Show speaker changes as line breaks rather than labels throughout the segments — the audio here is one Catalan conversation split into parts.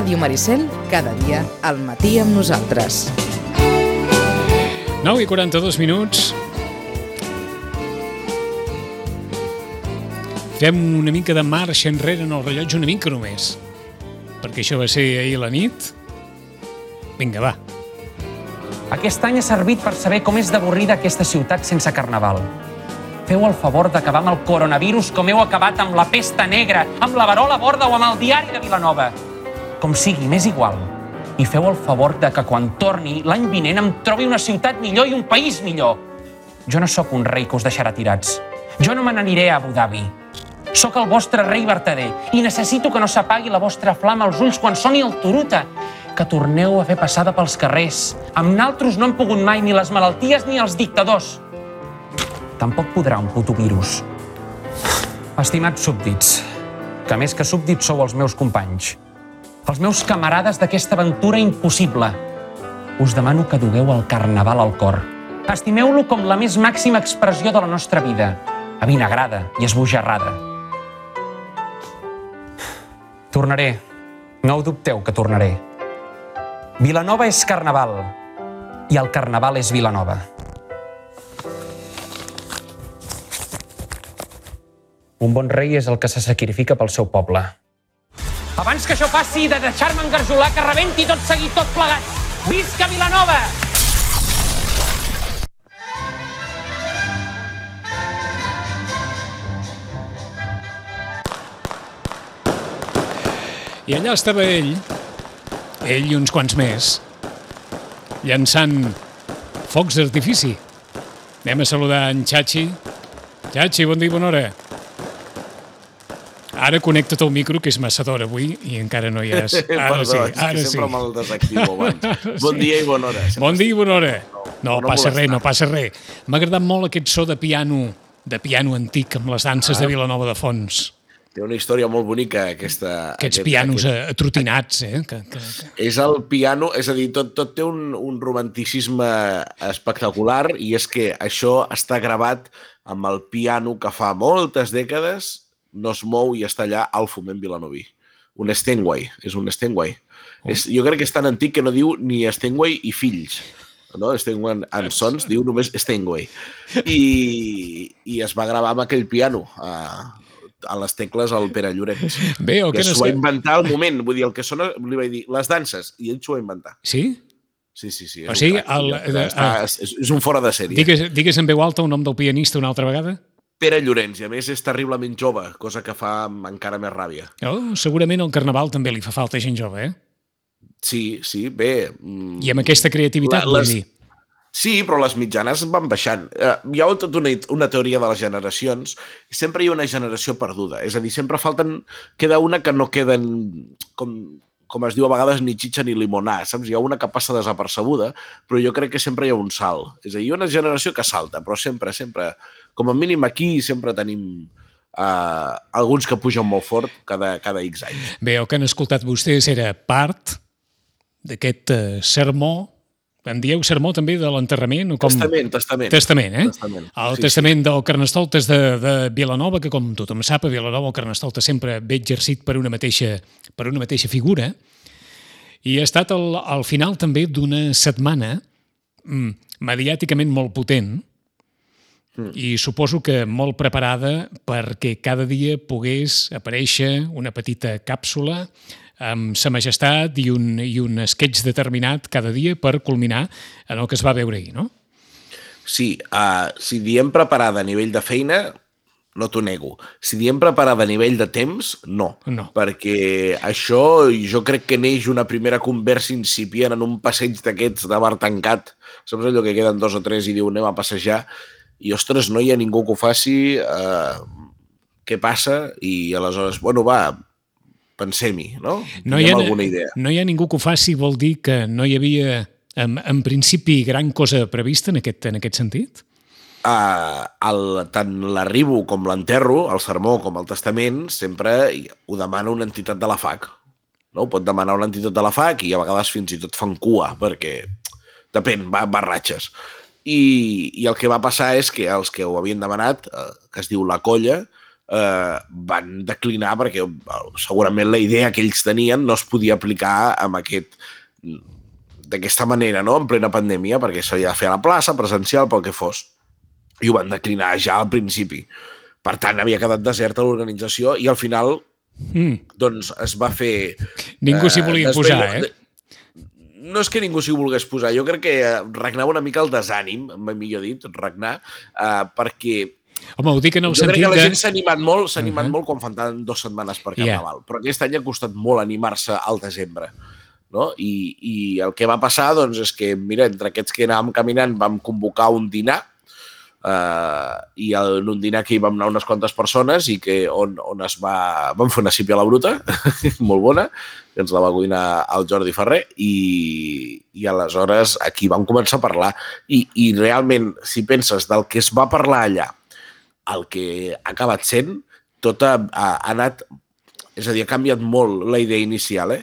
Ràdio Maricel, cada dia al matí amb nosaltres.
9 i 42 minuts. Fem una mica de marxa enrere en el rellotge, una mica només. Perquè això va ser ahir a la nit. Vinga, va.
Aquest any ha servit per saber com és d'avorrida aquesta ciutat sense carnaval. Feu el favor d'acabar amb el coronavirus com heu acabat amb la pesta negra, amb la varola borda o amb el diari de Vilanova. Com sigui, m'és igual. I feu el favor de que quan torni l'any vinent em trobi una ciutat millor i un país millor. Jo no sóc un rei que us deixarà tirats. Jo no me n'aniré a Abu Dhabi. Sóc el vostre rei vertader i necessito que no s'apagui la vostra flama als ulls quan soni el turuta. Que torneu a fer passada pels carrers. Amb naltros no han pogut mai ni les malalties ni els dictadors. Tampoc podrà un puto virus. Estimats súbdits, que més que súbdits sou els meus companys, els meus camarades d'aquesta aventura impossible, us demano que dugueu el carnaval al cor. Estimeu-lo com la més màxima expressió de la nostra vida, avinagrada i esbojarrada. Tornaré. No ho dubteu que tornaré. Vilanova és carnaval i el carnaval és Vilanova. Un bon rei és el que se sacrifica pel seu poble. Abans que això passi de deixar-me engarjolar, que rebenti tot seguit, tot plegat. Visca Vilanova!
I allà estava ell, ell i uns quants més, llançant focs d'artifici. Anem a saludar en Chachi. Chachi, bon dia i bona hora. Ara connecta't al micro, que és massa d'hora avui, i encara no hi és. Ara
Perdó,
sí,
és que
ara sí.
sempre me'l desactivo abans. Bon dia i bona hora. Sempre
Bon dia i bona hora. No,
no
passa
molestar.
res, no passa res. M'ha agradat molt aquest so de piano, de piano antic, amb les danses
Ah.
de Vilanova de Fons.
Té una història molt bonica, aquesta...
Aquests
aquest-
pianos
aquest-
atrotinats, eh? Que, que, que...
És el piano, és a dir, tot, tot té un, un romanticisme espectacular i és que això està gravat amb el piano que fa moltes dècades no es mou i està allà al foment vilanoví. Un Steinway, és un Steinway.
Oh.
És, jo crec que és tan antic que no diu ni Steinway i fills. No? Steinway and Sons diu només Steinway. I, I es va gravar amb aquell piano a, a les tecles al Pere Llorenç.
Bé, o
que
que no
s'ho va inventar al moment. Vull dir, el que sona, li vaig dir, les danses, i ell s'ho va inventar.
Sí?
Sí, sí, sí.
O sigui, el-
Està,
ah.
és, és un fora de sèrie.
Digues, digues en veu alta el nom del pianista una altra vegada?
Pere Llorenç, i a més és terriblement jove, cosa que fa encara més ràbia.
Oh, segurament al Carnaval també li fa falta gent jove, eh?
Sí, sí, bé... mm,
I amb aquesta creativitat,
La-
vull
les-
dir.
Sí, però les mitjanes van baixant. Eh, hi ha tota una, una teoria de les generacions sempre hi ha una generació perduda. És a dir, sempre falten... Queda una que no queden, com, com es diu a vegades, ni xitxa ni limonar, saps? Hi ha una que passa desapercebuda, però jo crec que sempre hi ha un salt. És a dir, hi ha una generació que salta, però sempre, sempre... Com a mínim aquí sempre tenim uh, alguns que pugen molt fort cada, cada X anys.
Bé, el que han escoltat vostès era part d'aquest eh, sermó, en dieu sermó també de l'enterrament? Com...
Testament, testament.
Testament, eh?
Testament.
El
Sí,
testament del Carnestoltes de, de Vilanova, que com tothom sap, a Vilanova el Carnestoltes sempre ve exercit per una mateixa, per una mateixa figura, i ha estat el, al final també d'una setmana mm, mediàticament molt potent, i suposo que molt preparada perquè cada dia pogués aparèixer una petita càpsula amb sa majestat i un, i un sketch determinat cada dia per culminar en el que es va veure ahir, no?
Sí, uh, si diem preparada a nivell de feina, no t'ho nego. Si diem preparada a nivell de temps, no.
No.
Perquè això jo crec que neix una primera conversa incipient en un passeig d'aquests de bar tancat. Saps allò que queden dos o tres i diu anem a passejar? I, ostres, no hi ha ningú que ho faci. Uh, què passa? I aleshores, bueno, va, pensem-hi, no?
No hi, ha,
alguna idea.
no hi ha ningú que ho faci, vol dir que no hi havia, en, en principi, gran cosa prevista en aquest, en aquest sentit?
uh, el, tant l'arribo com l'enterro, el sermó com el testament, sempre ho demana una entitat de la FAC. No? Ho pot demanar una entitat de la FAC i a vegades fins i tot fan cua, perquè depèn, va, va ratxes. I, I el que va passar és que els que ho havien demanat, eh, que es diu la colla, eh, van declinar perquè eh, segurament la idea que ells tenien no es podia aplicar amb aquest d'aquesta manera, no?, en plena pandèmia, perquè s'havia de fer a la plaça, presencial, pel que fos. I ho van declinar ja al principi. Per tant, havia quedat deserta l'organització i al final mm. doncs es va fer...
Ningú s'hi volia eh, posar, eh?
no és que ningú s'hi volgués posar, jo crec que regnava una mica el desànim, millor dit, regnar, eh, perquè
Home, ho dic en el
jo
sentit
crec que la gent s'ha animat molt, s'ha animat uh -huh. molt quan faltaven dues setmanes per Carnaval, yeah. però aquest any ha costat molt animar-se al desembre. No? I, I el que va passar doncs, és que, mira, entre aquests que anàvem caminant vam convocar un dinar eh, i en un dinar que hi vam anar unes quantes persones i que on, on es va... vam fer una sípia a la bruta, molt bona, que ens la va cuinar el Jordi Ferrer i, i aleshores aquí vam començar a parlar i, i realment, si penses del que es va parlar allà el que ha acabat sent, tot ha, ha, anat... És a dir, ha canviat molt la idea inicial, eh?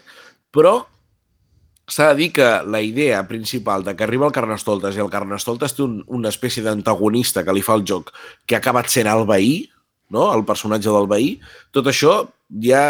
Però s'ha de dir que la idea principal de que arriba el Carnestoltes i el Carnestoltes té un, una espècie d'antagonista que li fa el joc, que ha acabat sent el veí, no? el personatge del veí, tot això ja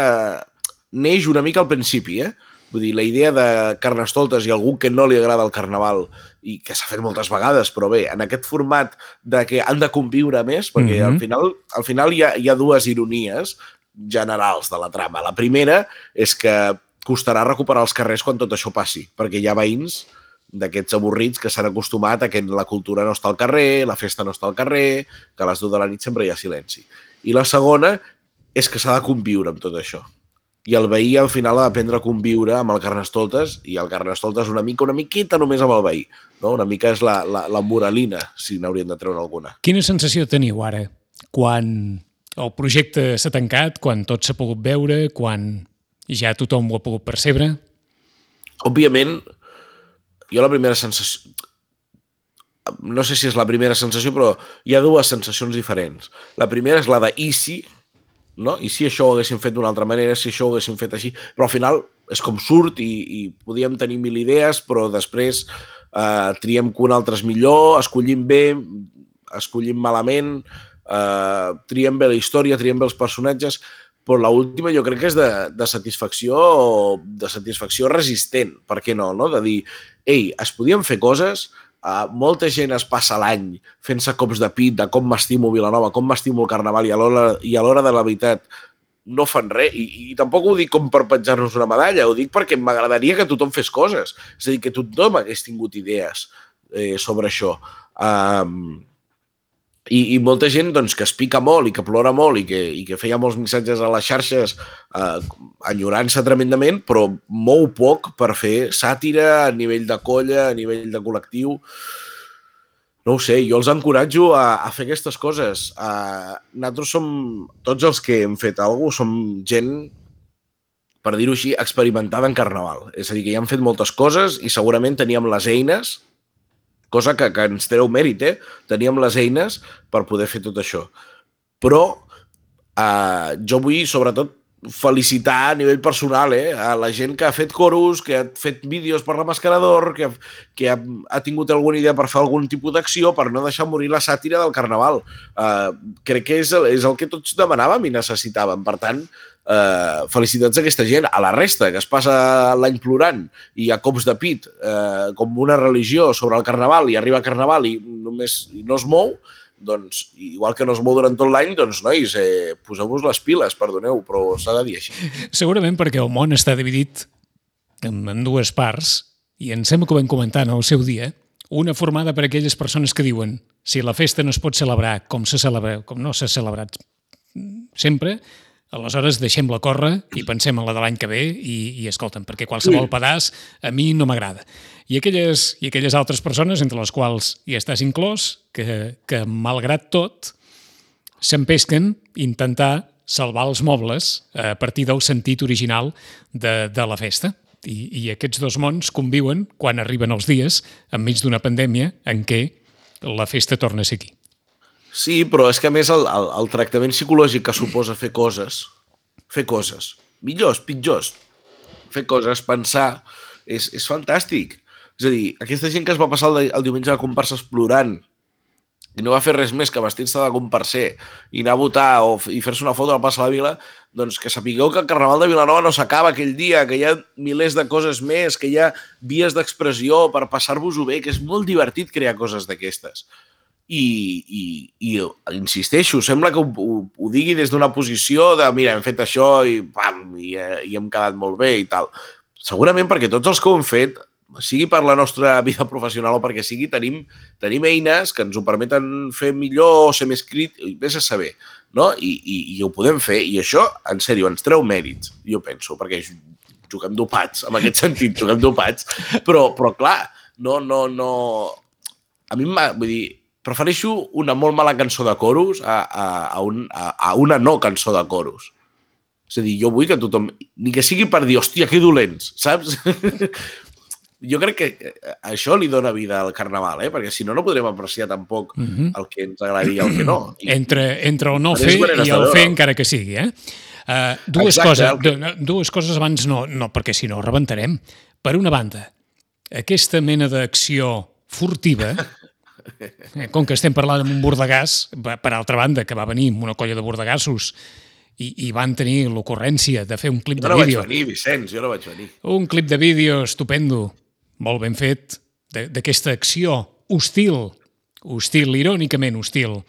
neix una mica al principi, eh? Vull dir, la idea de Carnestoltes i algú que no li agrada el carnaval i que s'ha fet moltes vegades, però bé, en aquest format de que han de conviure més, perquè mm -hmm. al final, al final hi, ha, hi ha dues ironies generals de la trama. La primera és que costarà recuperar els carrers quan tot això passi, perquè hi ha veïns d'aquests avorrits que s'han acostumat a que la cultura no està al carrer, la festa no està al carrer, que a les 2 de la nit sempre hi ha silenci. I la segona és que s'ha de conviure amb tot això i el veí al final ha d'aprendre a conviure amb el Carnestoltes i el Carnestoltes una mica, una miqueta només amb el veí. No? Una mica és la, la, la moralina, si n'haurien de treure alguna.
Quina sensació teniu ara quan el projecte s'ha tancat, quan tot s'ha pogut veure, quan ja tothom ho ha pogut percebre?
Òbviament, jo la primera sensació... No sé si és la primera sensació, però hi ha dues sensacions diferents. La primera és la de si, no? I si això ho haguéssim fet d'una altra manera, si això ho haguéssim fet així, però al final és com surt i, i podíem tenir mil idees, però després eh, triem que un altre és millor, escollim bé, escollim malament, eh, triem bé la història, triem bé els personatges, però l'última jo crec que és de, de satisfacció de satisfacció resistent, per què no? no? De dir, ei, es podien fer coses, Uh, molta gent es passa l'any fent-se cops de pit de com m'estimo Vilanova, com m'estimo el Carnaval i a l'hora de la veritat no fan res. I, I tampoc ho dic com per penjar-nos una medalla, ho dic perquè m'agradaria que tothom fes coses. És a dir, que tothom hagués tingut idees eh, sobre això. Um, i, i molta gent doncs, que es pica molt i que plora molt i que, i que feia molts missatges a les xarxes eh, enyorant-se tremendament, però mou poc per fer sàtira a nivell de colla, a nivell de col·lectiu. No ho sé, jo els encoratjo a, a fer aquestes coses. Uh, nosaltres som, tots els que hem fet alguna cosa, som gent, per dir-ho així, experimentada en carnaval. És a dir, que ja han fet moltes coses i segurament teníem les eines cosa que, que ens treu mèrit, eh? Teníem les eines per poder fer tot això. Però eh, jo vull, sobretot, felicitar a nivell personal eh, a la gent que ha fet coros, que ha fet vídeos per la Mascarador, que, que ha, ha tingut alguna idea per fer algun tipus d'acció per no deixar morir la sàtira del Carnaval. Uh, crec que és, és el que tots demanàvem i necessitàvem. Per tant, eh, felicitats a aquesta gent, a la resta, que es passa l'any plorant i a cops de pit, eh, com una religió sobre el Carnaval, i arriba a Carnaval i només i no es mou, doncs, igual que no es mou durant tot l'any, doncs, nois, eh, poseu-vos les piles, perdoneu, però s'ha de dir així.
Segurament perquè el món està dividit en dues parts, i em sembla que ho vam comentar en el seu dia, una formada per aquelles persones que diuen si la festa no es pot celebrar com se celebra, com no s'ha celebrat sempre, Aleshores, deixem-la córrer i pensem en la de l'any que ve i, i escolta'm, perquè qualsevol pedaç a mi no m'agrada. I aquelles, I aquelles altres persones, entre les quals hi estàs inclòs, que, que malgrat tot, s'empesquen intentar salvar els mobles a partir del sentit original de, de la festa. I, I aquests dos mons conviuen quan arriben els dies enmig d'una pandèmia en què la festa torna a ser aquí.
Sí, però és que a més el, el, el tractament psicològic que suposa fer coses, fer coses, millors, pitjors, fer coses, pensar, és, és fantàstic. És a dir, aquesta gent que es va passar el, el diumenge de comparses plorant i no va fer res més que vestir-se de comparser i anar a votar o, i fer-se una foto a la plaça de la Vila, doncs que sapigueu que el Carnaval de Vilanova no s'acaba aquell dia, que hi ha milers de coses més, que hi ha vies d'expressió per passar-vos-ho bé, que és molt divertit crear coses d'aquestes. I, i, i insisteixo, sembla que ho, ho, ho digui des d'una posició de mira, hem fet això i pam, i, eh, i hem quedat molt bé i tal. Segurament perquè tots els que ho hem fet sigui per la nostra vida professional o perquè sigui, tenim, tenim eines que ens ho permeten fer millor o ser més crit, vés a saber, no? I, i, I ho podem fer, i això, en sèrio, ens treu mèrits, jo penso, perquè juguem dopats, en aquest sentit, juguem dopats, però, però clar, no, no, no... A mi, vull dir, prefereixo una molt mala cançó de coros a, a, a, un, a, a una no cançó de coros. És a dir, jo vull que tothom, ni que sigui per dir, hòstia, que dolents, saps? jo crec que eh, això li dona vida al Carnaval, eh? perquè si no, no podrem apreciar tampoc uh -huh. el que ens agradaria i el que no.
I, entre, entre el no fer i el fer encara que sigui. Eh? Uh, dues, Exacte, coses, que... dues coses abans no, no perquè si no rebentarem. Per una banda, aquesta mena d'acció furtiva, com que estem parlant amb un bordegàs, per altra banda, que va venir amb una colla de bordegassos i, i van tenir l'ocurrència de fer un clip de vídeo.
Jo no vaig venir, Vicenç, jo no vaig venir.
Un clip de vídeo estupendo, molt ben fet, d'aquesta acció hostil, hostil, irònicament hostil,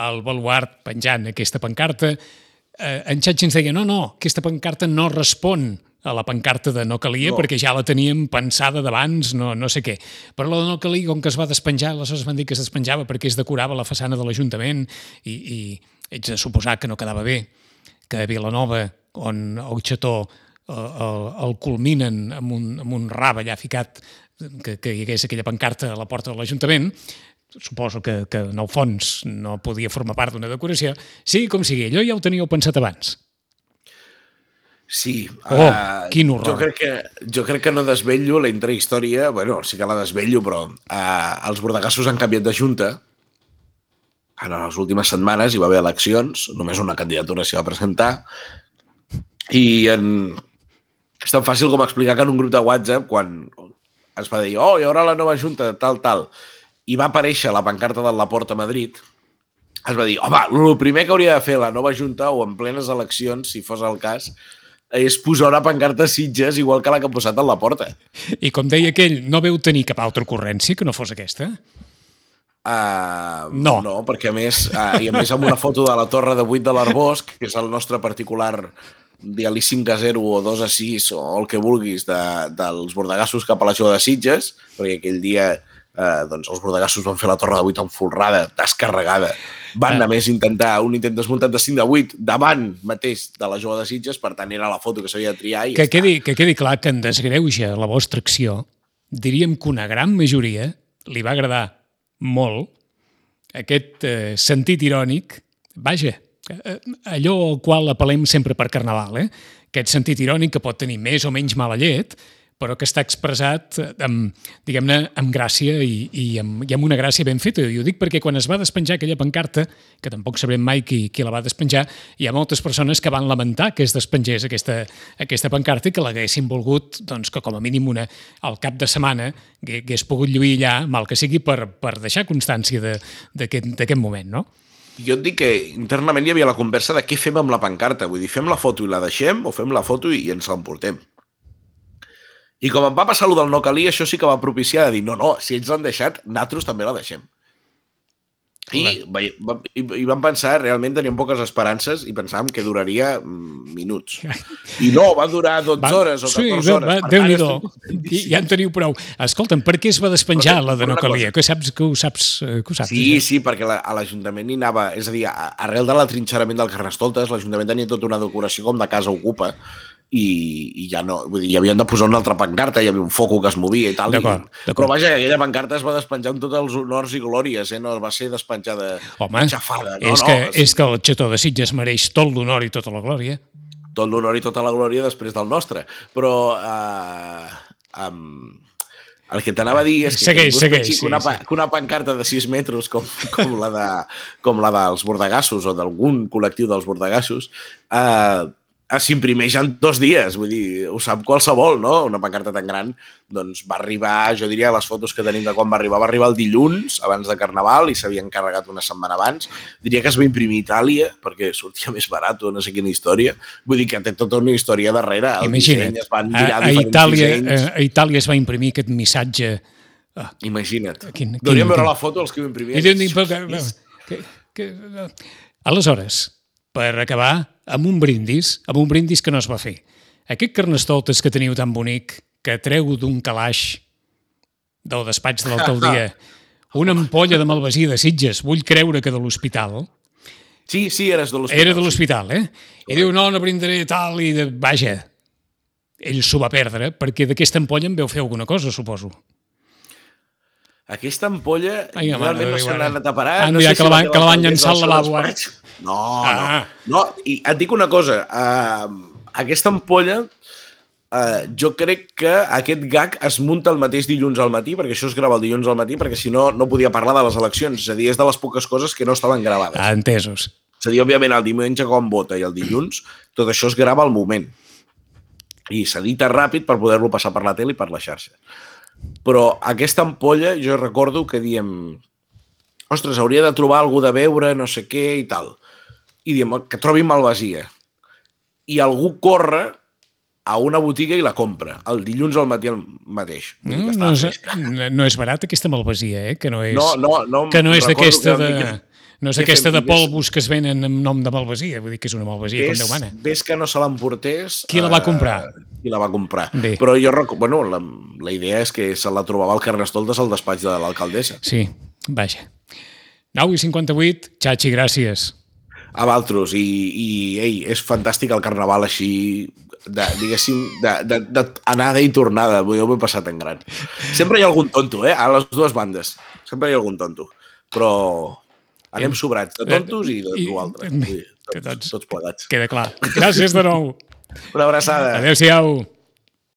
al baluart penjant aquesta pancarta. Eh, en Xatxi ens deia, no, no, aquesta pancarta no respon a la pancarta de no calia, no. perquè ja la teníem pensada d'abans, no, no sé què. Però la de no calia, com que es va despenjar, aleshores van dir que es despenjava perquè es decorava la façana de l'Ajuntament i, i ets de suposar que no quedava bé, que a Vilanova, on el xató el, el culminen amb un, amb un rab allà ficat que, que hi hagués aquella pancarta a la porta de l'Ajuntament, suposo que, que en el fons no podia formar part d'una decoració, sí, com sigui, allò ja ho teníeu pensat abans.
Sí.
Oh, uh, quin horror.
Jo crec, que, jo crec que no desvello la intrahistòria, bueno, sí que la desvello, però uh, els bordegassos han canviat de junta. En les últimes setmanes hi va haver eleccions, només una candidatura s'hi va presentar, i en, és tan fàcil com explicar que en un grup de WhatsApp, quan es va dir, oh, hi haurà la nova junta, tal, tal, i va aparèixer la pancarta de la Porta a Madrid, es va dir, home, el primer que hauria de fer la nova junta, o en plenes eleccions, si fos el cas, és posar una pancarta a Sitges igual que la que ha posat a la porta.
I com deia aquell, no veu tenir cap altra ocurrència que no fos aquesta?
Uh, no. No, perquè a més, uh, i a més amb una foto de la torre de 8 de l'Arbosc, que és el nostre particular digue-li 5 a 0 o 2 a 6 o el que vulguis de, dels bordegassos cap a la Jove de Sitges, perquè aquell dia eh, doncs els bordegassos van fer la torre de 8 enfolrada, descarregada. Van ah. a més intentar un intent desmuntat de 5 de 8 davant mateix de la Jove de Sitges, per tant era la foto que s'havia de triar. I
que, quedi, que quedi clar que en desgreuja la vostra acció, diríem que una gran majoria li va agradar molt aquest eh, sentit irònic, vaja, Eh, allò al qual apel·lem sempre per Carnaval, eh? aquest sentit irònic que pot tenir més o menys mala llet, però que està expressat amb, diguem-ne, amb gràcia i, i, amb, i amb una gràcia ben feta. I ho dic perquè quan es va despenjar aquella pancarta, que tampoc sabrem mai qui, qui la va despenjar, hi ha moltes persones que van lamentar que es despengés aquesta, aquesta pancarta i que l'haguessin volgut, doncs, que com a mínim una, al cap de setmana hagués pogut lluir allà, mal que sigui, per, per deixar constància d'aquest moment, no?
jo et dic que internament hi havia la conversa de què fem amb la pancarta. Vull dir, fem la foto i la deixem o fem la foto i, ens l'emportem. I com em va passar allò del no calia, això sí que va propiciar de dir no, no, si ells l'han deixat, nosaltres també la deixem. I, i, i vam pensar, realment teníem poques esperances i pensàvem que duraria mm, minuts. I no, va durar 12 va, hores o 14 sí, hores. Va,
déu nhi estic... Ja en teniu prou. Escolta'm, per què es va despenjar la de no calia? Que saps que ho saps? Eh, que ho saps
sí, ja? sí, perquè la, a l'Ajuntament hi anava... És a dir, arrel de l'atrinxerament del Carnestoltes, l'Ajuntament tenia tota una decoració com de casa ocupa i, i ja no, vull dir, hi havien de posar una altra pancarta, hi havia un foco que es movia i tal. I, però vaja, aquella pancarta es va despenjar amb tots els honors i glòries, eh? no va ser despenjada
Home, xafada. No, és, no, que, no, és que el xató de Sitges mereix tot l'honor i tota la glòria.
Tot l'honor i tota la glòria després del nostre. Però eh, um, el que t'anava a dir és que,
segueix, que, segueix,
sí, una, sí. que una pancarta de 6 metres com, com, la de, com la dels bordegassos o d'algun col·lectiu dels bordegassos eh, s'imprimeix en dos dies, vull dir, ho sap qualsevol, no? Una pancarta tan gran, doncs va arribar, jo diria, les fotos que tenim de quan va arribar, va arribar el dilluns, abans de Carnaval, i s'havia encarregat una setmana abans. Diria que es va imprimir a Itàlia, perquè sortia més barat o no sé quina història. Vull dir que té tota una història darrere. El
Imagina't,
es van
a, a, Itàlia, a, a Itàlia es va imprimir aquest missatge ah,
Imagina't.
Quin- quin-
Hauríem veure la foto els que ho imprimien.
Que, que, que, aleshores, per acabar, amb un brindis, amb un brindis que no es va fer. Aquest carnestoltes que teniu tan bonic, que treu d'un calaix del despatx de l'alcaldia una ampolla de malvasí de Sitges, vull creure que de l'hospital,
Sí, sí, eres de l'hospital.
era de l'hospital, eh? I diu, no, no brindaré tal, i de... vaja, ell s'ho va perdre, perquè d'aquesta ampolla en veu fer alguna cosa, suposo.
Aquesta ampolla
Ai,
realment no se a parar.
Ah,
no
mira,
sé
que la van-
va
que la van llançar al lavabo,
seu
ara.
despatx. No,
Ah.
no. No, i et dic una cosa. Uh, aquesta ampolla Uh, jo crec que aquest gag es munta el mateix dilluns al matí, perquè això es grava el dilluns al matí, perquè si no, no podia parlar de les eleccions. És a dir, és de les poques coses que no estaven gravades.
Ah, entesos.
És a dir, òbviament, el diumenge quan vota i el dilluns, tot això es grava al moment. I s'edita ràpid per poder-lo passar per la tele i per la xarxa. Però aquesta ampolla, jo recordo que diem ostres, hauria de trobar algú de veure, no sé què i tal. I diem que trobi malvasia. I algú corre a una botiga i la compra, el dilluns al matí el mateix. Dir
No, és, no és barat aquesta malvasia, eh? Que no és,
no, no, no,
que no és d'aquesta
que
de... No és
que
aquesta de polvos que es venen amb nom de malvasia, vull dir que és una malvasia com Déu mana.
ves que no se l'emportés...
Qui la va comprar?
Eh, qui la va comprar.
Bé.
Però jo, bueno, la, la idea és que se la trobava al Carnestoltes al despatx de l'alcaldessa.
Sí, vaja. 9 i 58, Xachi, gràcies.
A Valtros, i, i ei, és fantàstic el carnaval així, de, diguéssim, d'anar de, de, anada i tornada. Jo m'ho he passat en gran. Sempre hi ha algun tonto, eh? A les dues bandes. Sempre hi ha algun tonto. Però anem sobrats de tontos i de tu altre.
i-
Vull dir,
que
Tots,
tots-
tots plegats.
Queda clar. Gràcies de nou.
Una abraçada.
Adéu-siau.